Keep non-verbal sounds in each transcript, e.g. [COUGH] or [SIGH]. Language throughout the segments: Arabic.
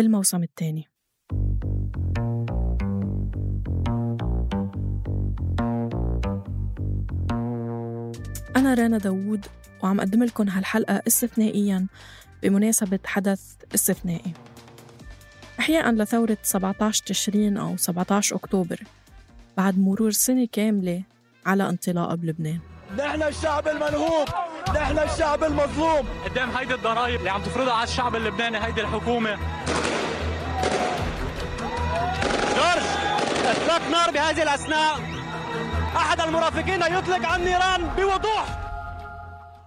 الموسم الثاني. أنا رانا داوود وعم أقدم لكم هالحلقة استثنائيا بمناسبة حدث استثنائي. إحياء لثورة 17 تشرين أو 17 أكتوبر بعد مرور سنة كاملة على انطلاقها بلبنان نحن الشعب المنهوب. نحن الشعب المظلوم. قدام هيدي الضرائب اللي عم تفرضها على الشعب اللبناني هيدي الحكومة. جورج اطلاق نار بهذه الأثناء. أحد المرافقين يطلق عن نيران بوضوح.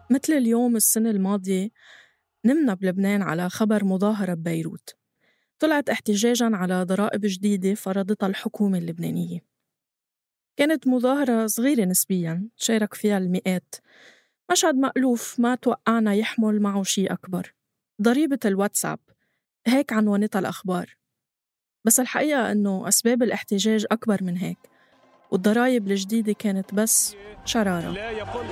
مثل اليوم السنة الماضية نمنا بلبنان على خبر مظاهرة ببيروت. طلعت احتجاجا على ضرائب جديدة فرضتها الحكومة اللبنانية. كانت مظاهرة صغيرة نسبيا شارك فيها المئات. مشهد مألوف ما توقعنا يحمل معه شيء أكبر. ضريبة الواتساب. هيك عنوانتها الأخبار. بس الحقيقة أنه أسباب الاحتجاج أكبر من هيك والضرايب الجديدة كانت بس شرارة. لا يقول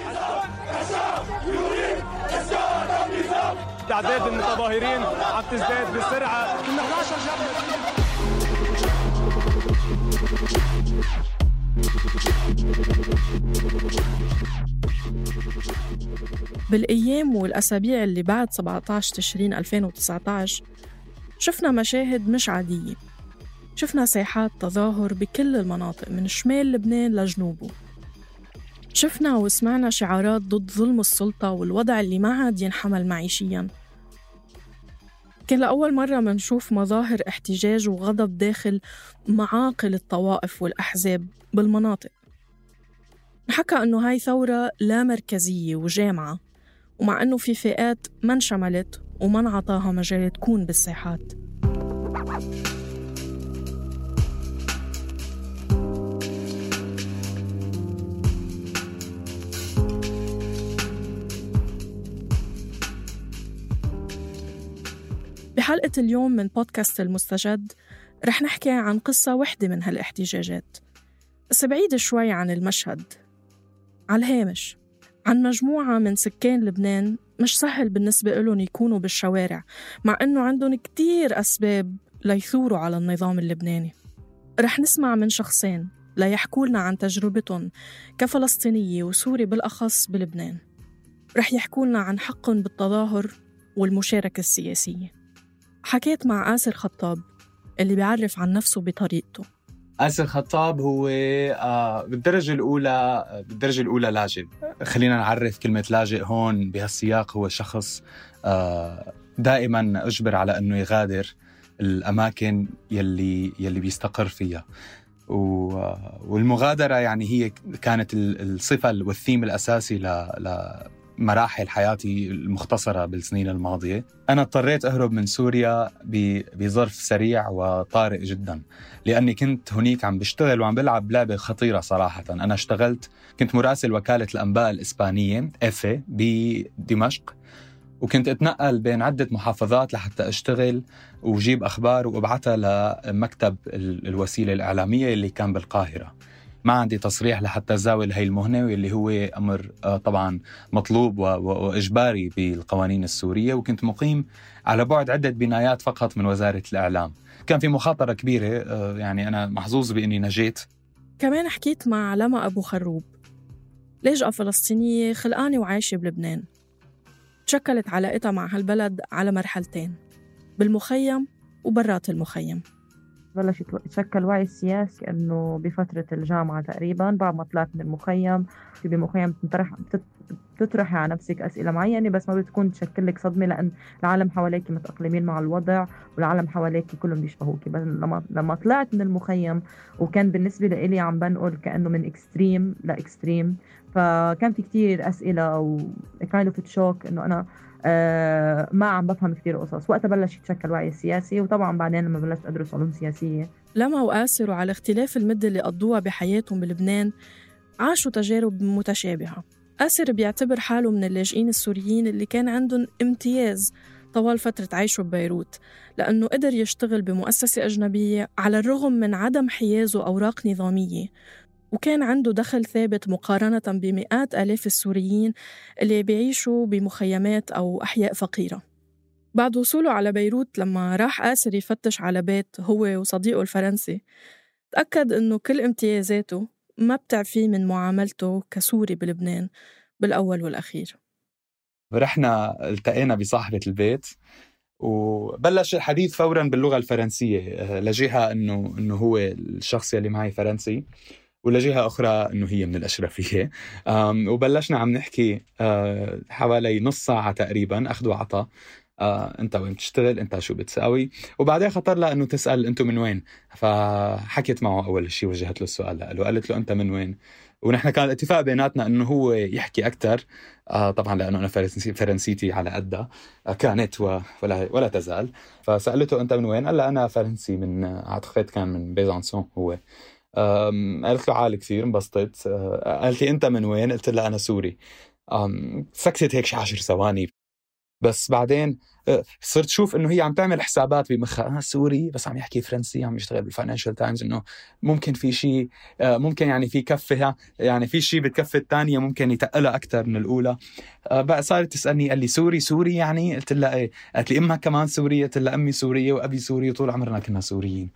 تعداد المتظاهرين عم تزداد بسرعة. كنا 11 جبل بالأيام والأسابيع اللي بعد 17 تشرين 2019 شفنا مشاهد مش عادية. شفنا ساحات تظاهر بكل المناطق من شمال لبنان لجنوبه. شفنا وسمعنا شعارات ضد ظلم السلطة والوضع اللي ما عاد ينحمل معيشياً. كان لأول مرة منشوف مظاهر احتجاج وغضب داخل معاقل الطوائف والأحزاب بالمناطق. حكى أنه هاي ثورة لا مركزية وجامعة. ومع أنه في فئات ما انشملت وما انعطاها مجال تكون بالساحات بحلقة اليوم من بودكاست المستجد رح نحكي عن قصة وحدة من هالاحتجاجات. بس بعيدة شوي عن المشهد. على الهامش. عن مجموعة من سكان لبنان مش سهل بالنسبة لهم يكونوا بالشوارع مع أنه عندهم كتير أسباب ليثوروا على النظام اللبناني. رح نسمع من شخصين ليحكوا لنا عن تجربتهم كفلسطينية وسوري بالأخص بلبنان. رح يحكوا لنا عن حقهم بالتظاهر والمشاركة السياسية. حكيت مع آسر خطاب اللي بيعرف عن نفسه بطريقته. آسر خطاب هو آه، بالدرجة الأولى آه، بالدرجة الأولى لاجئ. خلينا نعرف كلمة لاجئ هون بهالسياق. هو شخص آه، دائما أجبر على أنه يغادر الأماكن يلي يلي بيستقر فيها. و- والمغادرة يعني هي كانت ال- الصفة والثيم الأساسي ل- لمراحل حياتي المختصرة بالسنين الماضية. أنا اضطريت أهرب من سوريا بظرف سريع وطارئ جدا لأني كنت هنيك عم بشتغل وعم بلعب لعبة خطيرة صراحة. أنا اشتغلت كنت مراسل وكالة الأنباء الإسبانية إفي بدمشق وكنت أتنقل بين عدة محافظات لحتى أشتغل وجيب أخبار وأبعتها لمكتب ال- الوسيلة الإعلامية اللي كان بالقاهرة. ما عندي تصريح لحتى زاول هي المهنة واللي هو أمر آه، طبعا مطلوب و- و- وإجباري بالقوانين السورية وكنت مقيم على بعد عدة بنايات فقط من وزارة الإعلام. كان في مخاطرة كبيرة آه، يعني أنا محظوظ بإني نجيت. كمان حكيت مع لما أبو خروب. لاجئة فلسطينية خلقانة وعايشة بلبنان. تشكلت علاقتها مع هالبلد على مرحلتين بالمخيم وبرات المخيم. بلش يتشكل وعي سياسي إنه بفترة الجامعة تقريبا بعد ما طلعت من المخيم في بمخيم بتنطرح بتطرحي على نفسك أسئلة معينة بس ما بتكون تشكل لك صدمة لأن العالم حواليك متأقلمين مع الوضع والعالم حواليك كلهم بيشبهوك. بس لما لما طلعت من المخيم وكان بالنسبة لي عم بنقل كأنه من extreme ل extreme فكان في كتير أسئلة أو kind of shock إنه أنا آه ما عم بفهم كثير قصص. وقتها بلش يتشكل وعي سياسي وطبعا بعدين لما بلشت أدرس علوم سياسية. لما وآسر وعلى اختلاف المدة اللي قضوها بحياتهم بلبنان عاشوا تجارب متشابهة. آسر بيعتبر حاله من اللاجئين السوريين اللي كان عندهم امتياز طوال فترة عيشه ببيروت لأنه قدر يشتغل بمؤسسة أجنبية على الرغم من عدم حيازه أوراق نظامية. وكان عنده دخل ثابت مقارنة بمئات آلاف السوريين اللي بيعيشوا بمخيمات أو أحياء فقيرة. بعد وصوله على بيروت لما راح آسر يفتش على بيت هو وصديقه الفرنسي تأكد إنه كل امتيازاته ما بتعفيه من معاملته كسوري بلبنان بالأول والأخير. رحنا التقينا بصاحبة البيت وبلش الحديث فورا باللغة الفرنسية لجهة انه إنه هو الشخص يلي معي فرنسي. ولجهة أخرى أنه هي من الأشرفية. وبلشنا عم نحكي آه، حوالي نص ساعة تقريبا أخذ وعطى آه، أنت وين بتشتغل؟ أنت شو بتساوي؟ وبعدين خطر لها إنه تسأل أنتم من وين؟ فحكيت معه أول شيء وجهت له السؤال له قالت له أنت من وين؟ ونحن كان الاتفاق بيناتنا إنه هو يحكي أكثر آه طبعا لأنه أنا فرنسي فرنسيتي على قدها. آه كانت ولا ولا تزال. فسألته أنت من وين؟ قال أنا فرنسي من أعتقد كان من بيزانسون هو. قالت له عالي كثير انبسطت. آه، قالت لي أنت من وين؟ قلت لها أنا سوري. سكتت هيك شي 10 ثواني. بس بعدين آه، صرت شوف إنه هي عم تعمل حسابات بمخها. أنا سوري بس عم يحكي فرنسي عم يشتغل بالفاينانشال تايمز إنه ممكن في شيء آه، ممكن يعني في كفة يعني في شيء بالكفه الثانية ممكن يتقلها أكثر من الأولى. بقى صارت تسألني قال لي سوري سوري يعني؟ قلت لها إيه. قالت لي إمها كمان سورية. قلت لها أمي سورية وأبي سوري وطول عمرنا كنا سوريين.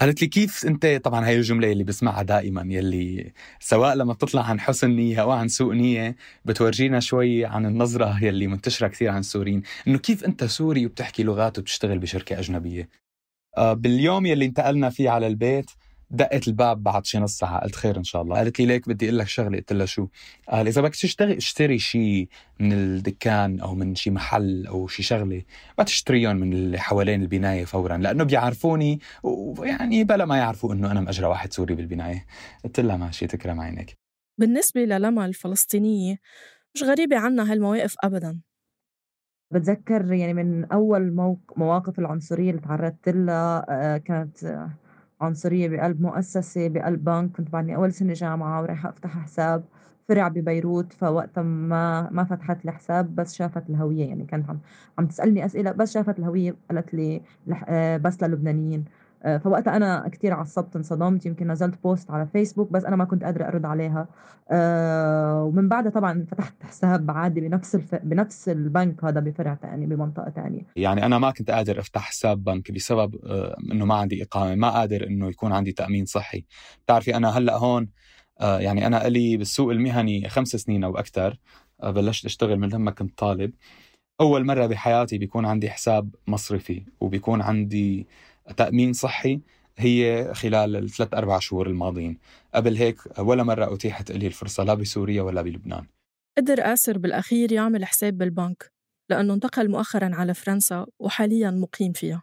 قالت لي كيف انت طبعا هاي الجملة اللي بسمعها دائما يلي سواء لما بتطلع عن حسن نية أو عن سوء نية بتورجينا شوي عن النظرة يلي منتشرة كثير عن السوريين. إنه كيف أنت سوري وبتحكي لغات وبتشتغل بشركة أجنبية؟ آه، باليوم يلي انتقلنا فيه على البيت دقت الباب بعد شي نص ساعة. قلت خير إن شاء الله. قالت لي ليك بدي أقول لك شغلة. قلت لها شو؟ قال إذا بدك تشتري اشتري شيء من الدكان أو من شي محل أو شي شغلة ما تشتريهم من اللي حوالين البناية فورا لأنه بيعرفوني ويعني بلا ما يعرفوا إنه أنا مأجرة واحد سوري بالبناية. قلت لها ماشي تكرم عينك. بالنسبة للما الفلسطينية مش غريبة عنا هالمواقف ابدا. بتذكر يعني من أول مواقف العنصرية اللي تعرضت لها آه، كانت عنصرية بقلب مؤسسة بقلب بنك. كنت بعدني أول سنة جامعة ورايحة أفتح حساب. فرع ببيروت فوقتها ما ما فتحت الحساب بس شافت الهوية. يعني كانت عم عم تسألني أسئلة بس شافت الهوية. قالت لي آه، بس للبنانيين. فوقتها أنا كثير عصبت انصدمت يمكن نزلت بوست على فيسبوك بس أنا ما كنت قادرة أرد عليها. أه ومن بعدها طبعا فتحت حساب عادي بنفس الف... بنفس البنك هذا بفرع ثاني بمنطقة ثانية يعني أنا ما كنت قادر أفتح حساب بنك بسبب أه إنه ما عندي إقامة ما قادر إنه يكون عندي تأمين صحي. بتعرفي أنا هلأ هون يعني أنا لي بالسوق المهني خمس سنين أو أكثر بلشت أشتغل من لما كنت طالب. أول مرة بحياتي بيكون عندي حساب مصرفي وبيكون عندي تأمين صحي هي خلال الثلاث أربع شهور الماضيين. قبل هيك ولا مرة أتيحت لي الفرصة لا بسوريا ولا بلبنان. قدر آسر بالأخير يعمل حساب بالبنك لأنه انتقل مؤخرا على فرنسا وحاليا مقيم فيها.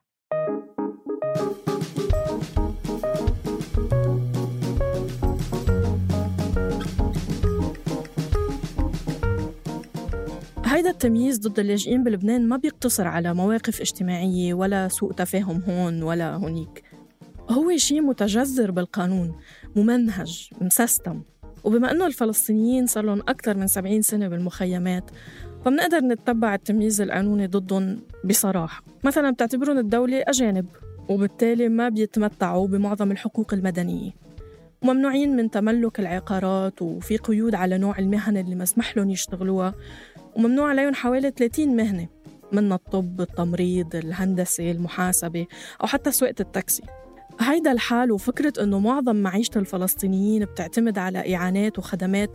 هيدا التمييز ضد اللاجئين بلبنان ما بيقتصر على مواقف اجتماعية ولا سوء تفاهم هون ولا هونيك. هو شيء متجذر بالقانون ممنهج مسستم. وبما أنه الفلسطينيين صار لهم أكثر من 70 سنة بالمخيمات فبنقدر نتبع التمييز القانوني ضدهم بصراحة. مثلا بتعتبرهم الدولة أجانب وبالتالي ما بيتمتعوا بمعظم الحقوق المدنية. وممنوعين من تملك العقارات وفي قيود على نوع المهن اللي مسمح لهم يشتغلوها. وممنوع عليهم حوالي 30 مهنة منها الطب، التمريض، الهندسة، المحاسبة أو حتى سواقة التاكسي. هيدا الحال وفكرة أنه معظم معيشة الفلسطينيين بتعتمد على إعانات وخدمات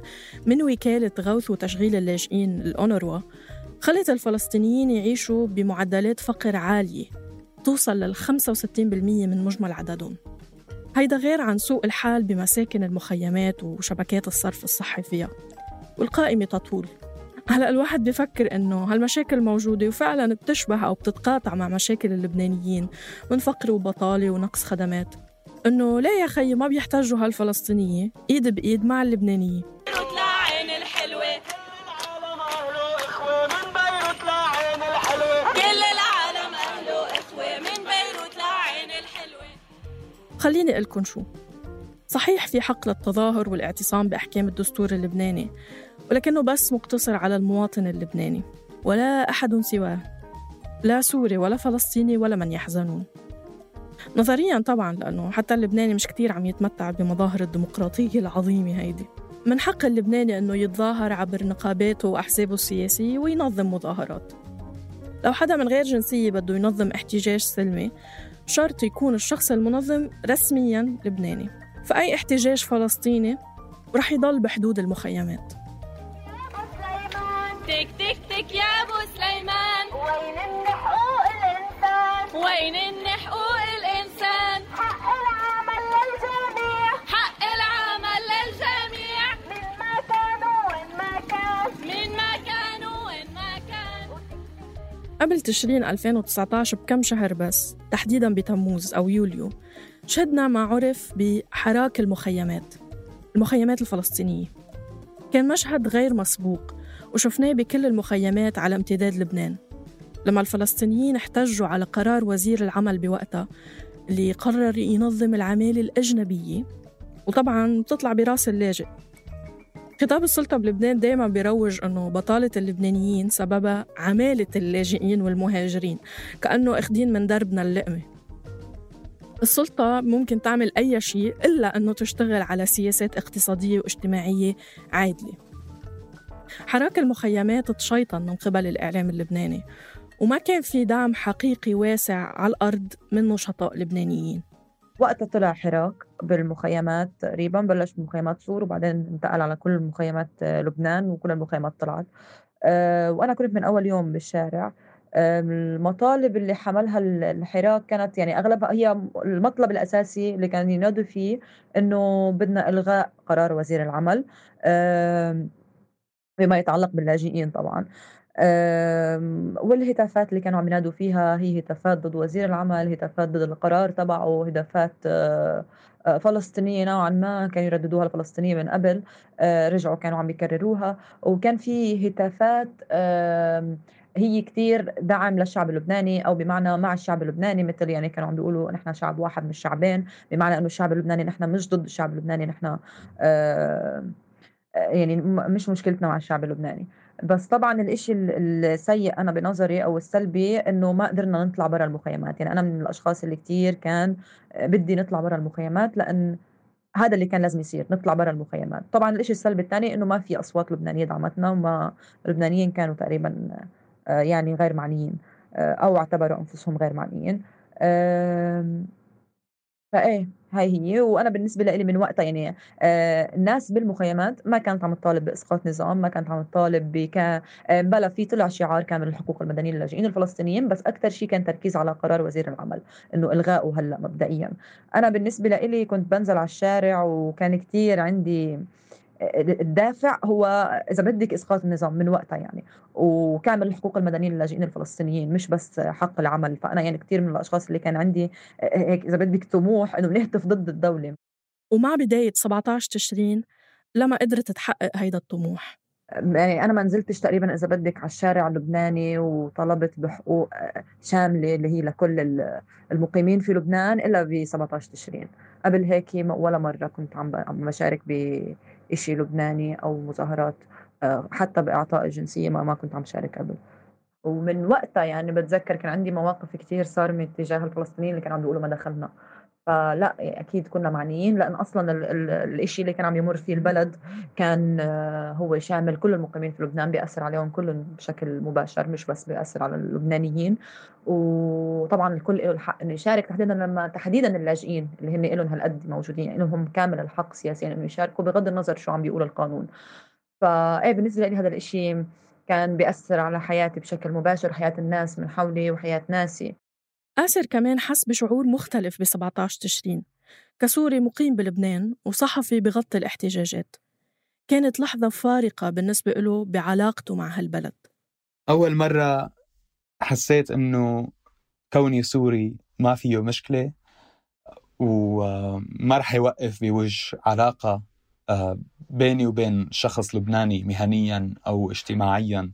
من وكالة غوث وتشغيل اللاجئين الأونروا. خلت الفلسطينيين يعيشوا بمعدلات فقر عالية توصل لل 65% من مجمل عددهم. هيدا غير عن سوء الحال بمساكن المخيمات وشبكات الصرف الصحي فيها. والقائمة تطول. هلا الواحد بفكر إنه هالمشاكل موجودة وفعلا بتشبه أو بتتقاطع مع مشاكل اللبنانيين من فقر وبطالة ونقص خدمات. إنه ليه يا خيي ما بيحتاجوا هالفلسطينية؟ إيد بإيد مع اللبنانية. خليني أقول لكم شو. صحيح في حق للتظاهر والاعتصام بأحكام الدستور اللبناني ولكنه بس مقتصر على المواطن اللبناني ولا أحد سواه. لا سوري ولا فلسطيني ولا من يحزنون. نظريا طبعا لأنه حتى اللبناني مش كتير عم يتمتع بمظاهر الديمقراطية العظيمة هيدي. من حق اللبناني أنه يتظاهر عبر نقاباته وأحزابه السياسية وينظم مظاهرات. لو حدا من غير جنسية بده ينظم احتجاج سلمي شرط يكون الشخص المنظم رسميا لبناني. فأي احتجاج فلسطيني رح يضل بحدود المخيمات. تك تك تك يا أبو سليمان. وين ان حقوق الإنسان؟ وين ان حقوق الإنسان؟ حق العمل للجميع. حق العمل للجميع. من ما كانوا وين ما كان. من ما كانوا وين ما كان. قبل تشرين 2019 بكم شهر بس تحديدا بتموز أو يوليو شهدنا ما عرف بحراك المخيمات المخيمات الفلسطينية. كان مشهد غير مسبوق وشفناه بكل المخيمات على امتداد لبنان. لما الفلسطينيين احتجوا على قرار وزير العمل بوقتها اللي قرر ينظم العمالة الأجنبية وطبعا بتطلع براس اللاجئ. خطاب السلطة بلبنان دايما بيروج أنه بطالة اللبنانيين سببها عمالة اللاجئين والمهاجرين كأنه أخدين من دربنا اللقمة. السلطة ممكن تعمل أي شيء إلا أنه تشتغل على سياسات اقتصادية واجتماعية عادلة. حراك المخيمات تشيطن من قبل الإعلام اللبناني وما كان في دعم حقيقي واسع على الأرض من نشطاء لبنانيين. وقتها طلع حراك بالمخيمات تقريبا بلش بمخيمات سور وبعدين انتقل على كل مخيمات لبنان وكل المخيمات طلعت. أه وأنا كنت من أول يوم بالشارع. المطالب اللي حملها الحراك كانت يعني أغلبها هي المطلب الأساسي اللي كانوا ينادوا فيه إنه بدنا إلغاء قرار وزير العمل. بما يتعلق باللاجئين طبعا. والهتافات اللي كانوا عم ينادوا فيها هي هتافات ضد وزير العمل هتافات ضد القرار تبعه هتافات آه، آه، فلسطينية نوعا ما كانوا يرددوها الفلسطينية من قبل آه، رجعوا كانوا عم يكرروها. وكان في هتافات هي كتير دعم للشعب اللبناني أو بمعنى مع الشعب اللبناني مثل يعني كانوا عم بيقولوا نحن شعب واحد من الشعبين بمعنى إنه الشعب اللبناني نحن مش ضد الشعب اللبناني نحن يعني مش مشكلتنا مع الشعب اللبناني. بس طبعا الإشي السيء أنا بنظري أو السلبي إنه ما قدرنا نطلع برا المخيمات. يعني أنا من الأشخاص اللي كتير كان بدي نطلع برا المخيمات لأن هذا اللي كان لازم يصير نطلع برا المخيمات. طبعا الإشي السلبي الثاني إنه ما في أصوات لبنانية دعمتنا وما اللبنانيين كانوا تقريبا آه، يعني غير معنيين آه، أو اعتبروا أنفسهم غير معنيين. فإيه. هاي هي. وأنا بالنسبة لي من وقتها يعني آه الناس بالمخيمات ما كانت عم تطالب بإسقاط نظام ما كانت عم تطالب بك آه بلا في طلع شعار كامل الحقوق المدنية للاجئين الفلسطينيين بس أكثر شيء كان تركيز على قرار وزير العمل إنه الغائه هلأ مبدئيا. أنا بالنسبة لي كنت بنزل على الشارع وكان كثير عندي الدافع هو إذا بدك إسقاط النظام من وقتها يعني. وكامل الحقوق المدنيه للاجئين الفلسطينيين مش بس حق العمل. فأنا يعني كثير من الأشخاص اللي كان عندي هيك إذا بدك طموح إنه نهتف ضد الدولة. ومع بداية 17 تشرين لما قدرت تحقق هيدا الطموح؟ يعني أنا ما نزلتش تقريبا إذا بدك على الشارع اللبناني وطلبت بحقوق شاملة اللي هي لكل المقيمين في لبنان إلا ب 17 تشرين. قبل هيك ولا مرة كنت عم بشارك بشيء لبناني أو مظاهرات آه، حتى بإعطاء الجنسيه ما ما كنت عم شارك قبل. ومن وقتها يعني بتذكر كان عندي مواقف كثير صارمة تجاه الفلسطينيين اللي كانوا عم بيقولوا ما دخلنا. فلا أكيد كنا معنيين لأن أصلا ال ال الشيء اللي كان عم يمر فيه البلد كان آه، هو شامل كل المقيمين في لبنان بيأثر عليهم كلهم بشكل مباشر مش بس بيأثر على اللبنانيين. وطبعا الكل له الحق إنه يشارك تحديدا لما تحديدا اللاجئين اللي هن لهم هالقد موجودين لهم كامل الحق سياسيا إنه يشاركوا بغض النظر شو عم بيقول القانون. فايه بالنسبة لي هذا الشيء كان بيأثر على حياتي بشكل مباشر حياة الناس من حولي وحياة ناسي. آسر كمان حس بشعور مختلف ب 17 تشرين كسوري مقيم بلبنان وصحفي بغطي الاحتجاجات. كانت لحظة فارقة بالنسبة له بعلاقته مع هالبلد. أول مرة حسيت إنه كوني سوري ما فيه مشكلة وما رح يوقف بوجه علاقة آه، بيني وبين شخص لبناني مهنيا أو اجتماعيا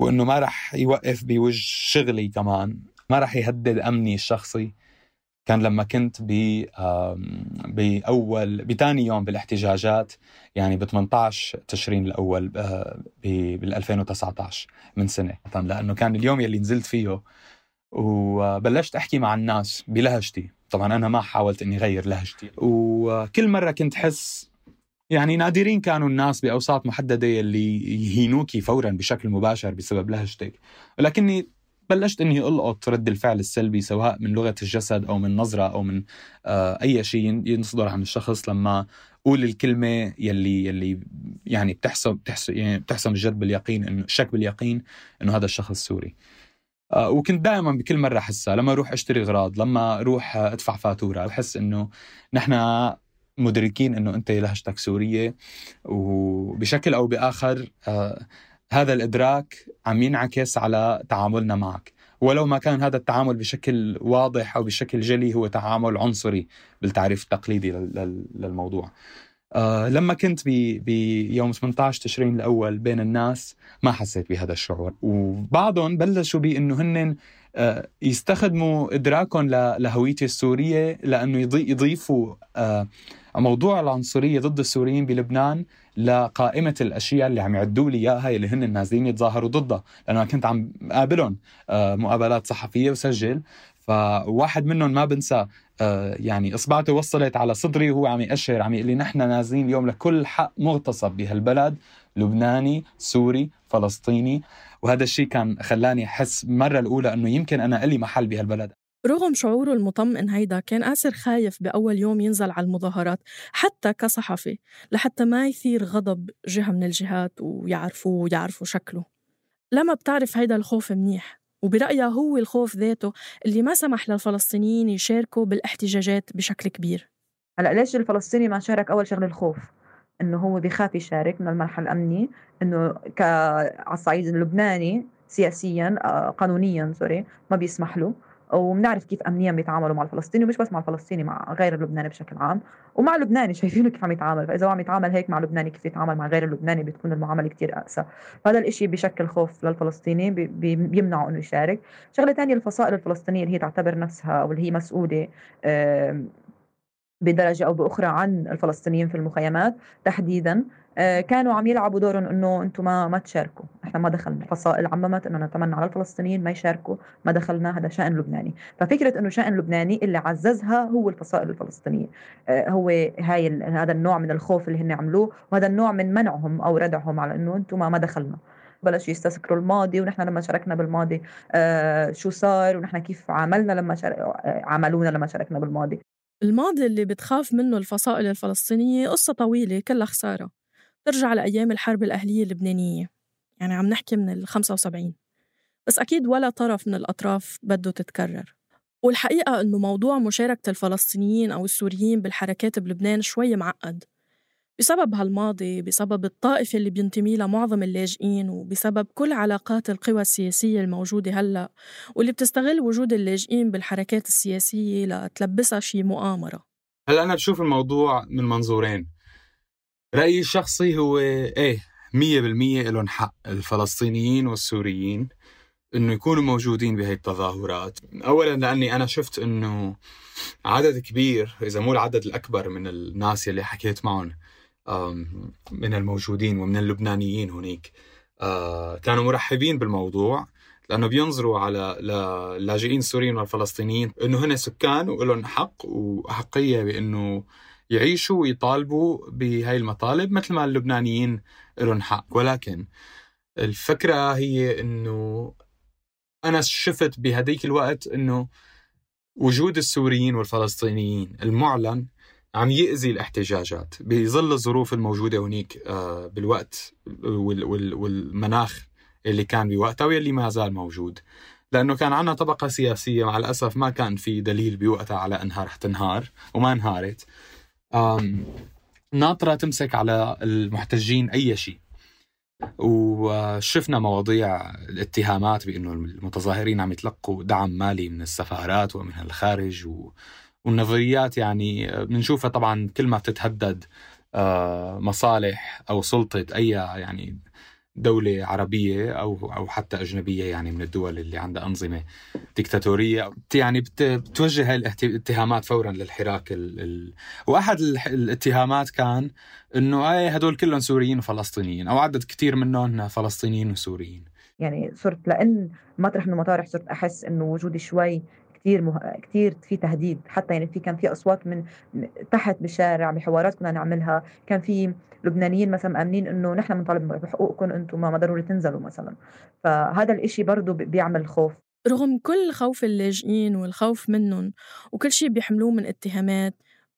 وإنه ما رح يوقف بوجه شغلي كمان. ما راح يهدد أمني الشخصي. كان لما كنت ب بأول بثاني يوم بالاحتجاجات يعني ب 18 تشرين الأول آه، بال 2019 من سنة لأنه كان اليوم يلي نزلت فيه. وبلشت أحكي مع الناس بلهجتي. طبعا أنا ما حاولت إني اغير لهجتي. وكل مرة كنت حس يعني نادرين كانوا الناس بأوساط محددة اللي يهينوكي فورا بشكل مباشر بسبب لهجتك. ولكني بلشت إني القط رد الفعل السلبي سواء من لغة الجسد أو من نظرة أو من آه أي شيء يصدر عن الشخص لما قول الكلمة يلي يلي يعني بتحسم بتحسم يعني بتحسم الجد باليقين إنه شك باليقين إنه هذا الشخص سوري. آه وكنت دائما بكل مرة أحسها لما أروح أشتري اغراض لما أروح أدفع فاتورة بحس إنه نحن مدركين إنه أنت لهجتك سورية وبشكل أو بآخر آه هذا الإدراك عم ينعكس على تعاملنا معك. ولو ما كان هذا التعامل بشكل واضح أو بشكل جلي هو تعامل عنصري بالتعريف التقليدي للموضوع. آه لما كنت بيوم 18 تشرين الأول بين الناس ما حسيت بهذا الشعور. وبعضهم بلشوا بأنه هن آه يستخدموا إدراكهم لهويتي السورية لأنه يضيفوا آه موضوع العنصرية ضد السوريين بلبنان لقائمة الأشياء اللي عم يعدوا لي إياها اللي هن نازلين يتظاهروا ضدها. لأنه كنت عم قابلهم آه، مقابلات صحفية وسجل. فواحد منهم ما بنسى آه، يعني اصبعته وصلت على صدري وهو عم يأشر عم يقول لي نحن نازلين اليوم لكل حق مغتصب بهالبلد لبناني سوري فلسطيني. وهذا الشيء كان خلاني أحس مرة الأولى إنه يمكن أنا لي محل بهالبلد. رغم شعوره المطمئن هيدا كان آسر خايف بأول يوم ينزل على المظاهرات حتى كصحفي لحتى ما يثير غضب جهة من الجهات ويعرفوه ويعرفوا شكله. لما بتعرف هيدا الخوف منيح وبرأيها هو الخوف ذاته اللي ما سمح للفلسطينيين يشاركوا بالاحتجاجات بشكل كبير. هلأ ليش الفلسطيني ما شارك أول شغلة الخوف؟ إنه هو بيخاف يشارك من المرحلة الأمني إنه ك على الصعيد اللبناني سياسيا آه، قانونيا سوري ما بيسمح له. وبنعرف كيف امنيا بيتعاملوا مع الفلسطيني ومش بس مع الفلسطيني مع غير اللبناني بشكل عام ومع اللبناني [LAUGHS] شايفينه كيف عم يتعامل. فإذا هو عم يتعامل هيك مع اللبناني كيف يتعامل مع غير اللبناني بتكون المعاملة كتير أقسى. فهذا الإشي بشكل خوف للفلسطيني بيمنعه إنه يشارك. شغلة ثانية الفصائل الفلسطينية اللي هي تعتبر نفسها أو اللي هي مسؤولة بدرجة أو بأخرى عن الفلسطينيين في المخيمات تحديدا. كانوا عم يلعبوا دورهم إنه أنتم ما ما تشاركوا. إحنا ما دخلنا. فصائل عممت إنه نتمنى على الفلسطينيين ما يشاركوا. ما دخلنا هذا شأن لبناني. ففكرة إنه شأن لبناني اللي عززها هو الفصائل الفلسطينية. آه، هو هاي هذا النوع من الخوف اللي هن عملوه وهذا النوع من منعهم أو ردعهم على إنه أنتم ما دخلنا. بلشوا يستذكروا الماضي ونحن لما شاركنا بالماضي آه شو صار ونحن كيف عملنا لما شارك آه عملونا لما شاركنا بالماضي. الماضي اللي بتخاف منه الفصائل الفلسطينية قصة طويلة كلها خسارة. ترجع لأيام الحرب الأهلية اللبنانية. يعني عم نحكي من ال 75 بس أكيد ولا طرف من الأطراف بده تتكرر. والحقيقة إنه موضوع مشاركة الفلسطينيين أو السوريين بالحركات بلبنان شوي معقد. بسبب هالماضي بسبب الطائفة اللي بينتمي لها معظم اللاجئين وبسبب كل علاقات القوى السياسية الموجودة هلأ واللي بتستغل وجود اللاجئين بالحركات السياسية لتلبسها شي مؤامرة. هلأ أنا بشوف الموضوع من منظورين. رأيي الشخصي هو إيه مية بالمية لهم حق الفلسطينيين والسوريين إنه يكونوا موجودين بهي التظاهرات. اولا لأني أنا شفت إنه عدد كبير إذا مو العدد الأكبر من الناس اللي حكيت معهم من الموجودين ومن اللبنانيين هناك آه، كانوا مرحبين بالموضوع لأنه بينظروا على اللاجئين السوريين والفلسطينيين إنه هن سكان ولهم حق وأحقية بإنه يعيشوا ويطالبوا بهاي المطالب مثل ما اللبنانيين لهم حق. ولكن الفكرة هي إنه أنا شفت بهديك الوقت إنه وجود السوريين والفلسطينيين المعلن عم يأذي الاحتجاجات بظل الظروف الموجودة هناك آه، بالوقت والمناخ اللي كان بوقتها واللي ما زال موجود. لأنه كان عندنا طبقة سياسية مع الأسف ما كان في دليل بوقتها على أنها رح تنهار وما انهارت. ناطرة تمسك على المحتجين أي شيء. وشفنا مواضيع الاتهامات بأنه المتظاهرين عم يتلقوا دعم مالي من السفارات ومن الخارج و... والنظريات يعني بنشوفها طبعا كل ما بتتهدد آه، مصالح أو سلطة أي يعني دولة عربية أو أو حتى أجنبية يعني من الدول اللي عندها أنظمة ديكتاتورية. يعني بتوجه هاي الاتهامات فورا للحراك ال... ال... وأحد الاتهامات كان إنه أي هدول كلهم سوريين وفلسطينيين أو عدد كثير منهم فلسطينيين وسوريين. يعني صرت لأن مطرح من المطارح صرت أحس إنه وجودي شوي كثير مه... كثير في تهديد حتى يعني في كان في أصوات من تحت بالشارع بحوارات كنا نعملها. كان في لبنانيين مثلا مأمنين إنه نحن بنطالب بحقوقكم أنتم ما ضروري تنزلوا مثلا. فهذا الإشي برضه بيعمل خوف. رغم كل خوف اللاجئين والخوف منهم وكل شيء بيحملوه من اتهامات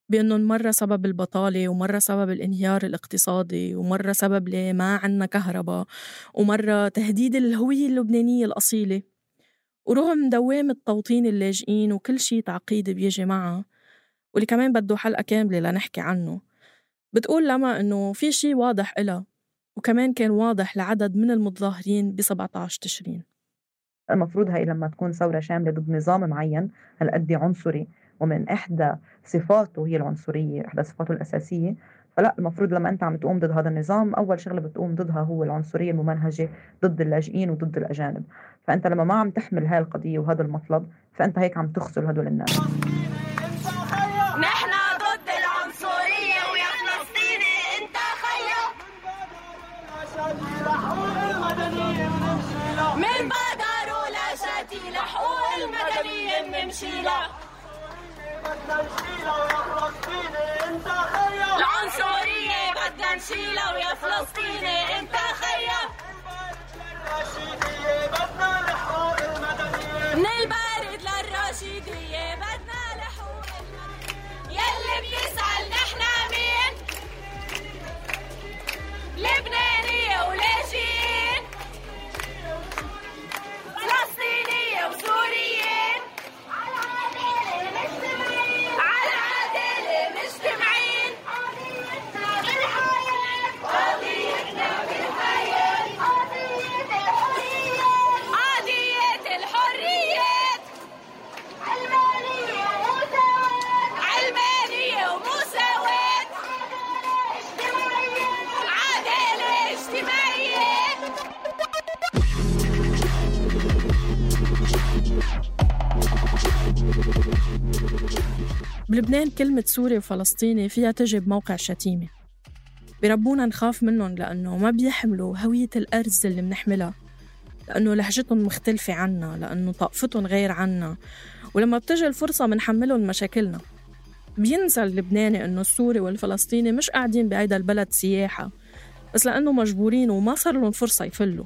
بأنهم مرة سبب البطالة ومرة سبب الانهيار الاقتصادي ومرة سبب ما عنا كهرباء ومرة تهديد الهوية اللبنانية الأصيلة. ورغم دوامة توطين اللاجئين وكل شي تعقيد بيجي معها واللي كمان بده حلقة كاملة لنحكي عنه بتقول لما إنه في شي واضح إلها وكمان كان واضح لعدد من المتظاهرين ب 17 تشرين. المفروض هاي لما تكون ثورة شاملة ضد نظام معين هالقد عنصري ومن إحدى صفاته هي العنصرية إحدى صفاته الأساسية فلا المفروض لما أنت عم تقوم ضد هذا النظام أول شغلة بتقوم ضدها هو العنصرية الممنهجه ضد اللاجئين وضد الأجانب. فأنت لما ما عم تحمل هاي القضية وهذا المطلب فأنت هيك عم تخسر هدول الناس. نحن ضد العنصرية ويا فلسطيني أنت خيا. من لحقوق المدنيين العنصرية بدنا نشيلها ويا فلسطيني انت بدنا لحوق يلي بيسأل بلبنان كلمة سوري وفلسطيني فيها تجي بموقع شتيمة. بربونا نخاف منهم لأنه ما بيحملوا هوية الأرز اللي بنحملها. لأنه لهجتهم مختلفة عنا لأنه طائفتهم غير عنا. ولما بتجي الفرصة منحملهم مشاكلنا. بينسى اللبناني إنه السوري والفلسطيني مش قاعدين بهيدا البلد سياحة. بس لأنه مجبورين وما صار لهم فرصة يفلوا.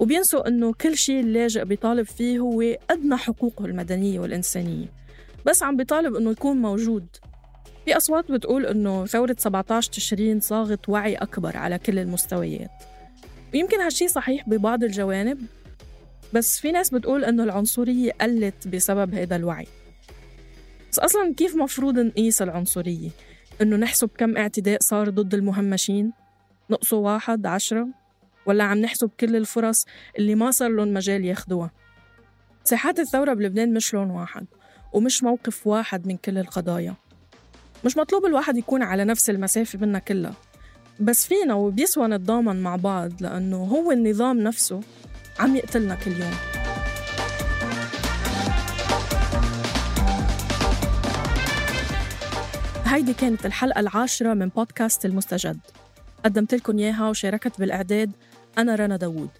وبينسوا إنه كل شيء اللاجئ بيطالب فيه هو أدنى حقوقه المدنية والإنسانية. بس عم بيطالب إنه يكون موجود في أصوات بتقول إنه ثورة 17 تشرين صاغت وعي أكبر على كل المستويات ويمكن هالشي صحيح ببعض الجوانب بس في ناس بتقول إنه العنصرية قلت بسبب هذا الوعي بس أصلا كيف مفروض نقيس العنصرية؟ إنه نحسب كم اعتداء صار ضد المهمشين؟ نقصوا واحد عشرة؟ ولا عم نحسب كل الفرص اللي ما صار لهم مجال ياخدوها؟ ساحات الثورة بلبنان مش لون واحد ومش موقف واحد من كل القضايا. مش مطلوب الواحد يكون على نفس المسافة منا كلها. بس فينا وبيسوى نتضامن مع بعض لأنه هو النظام نفسه عم يقتلنا كل يوم. هيدي كانت الحلقة العاشرة من بودكاست المستجد. قدمت لكم إياها وشاركت بالإعداد أنا رنا داوود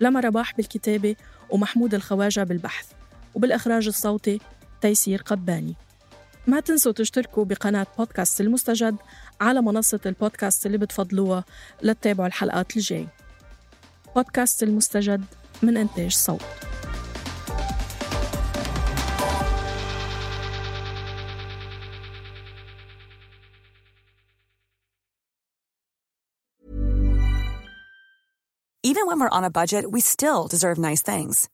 لما رباح بالكتابة ومحمود الخواجة بالبحث وبالإخراج الصوتي تيسير قباني. ما تنسوا تشتركوا بقناة بودكاست المستجد على منصة البودكاست اللي بتفضلوها لتتابعوا الحلقات الجاي. بودكاست المستجد من إنتاج صوت. Even when we're on a budget, we still deserve nice things.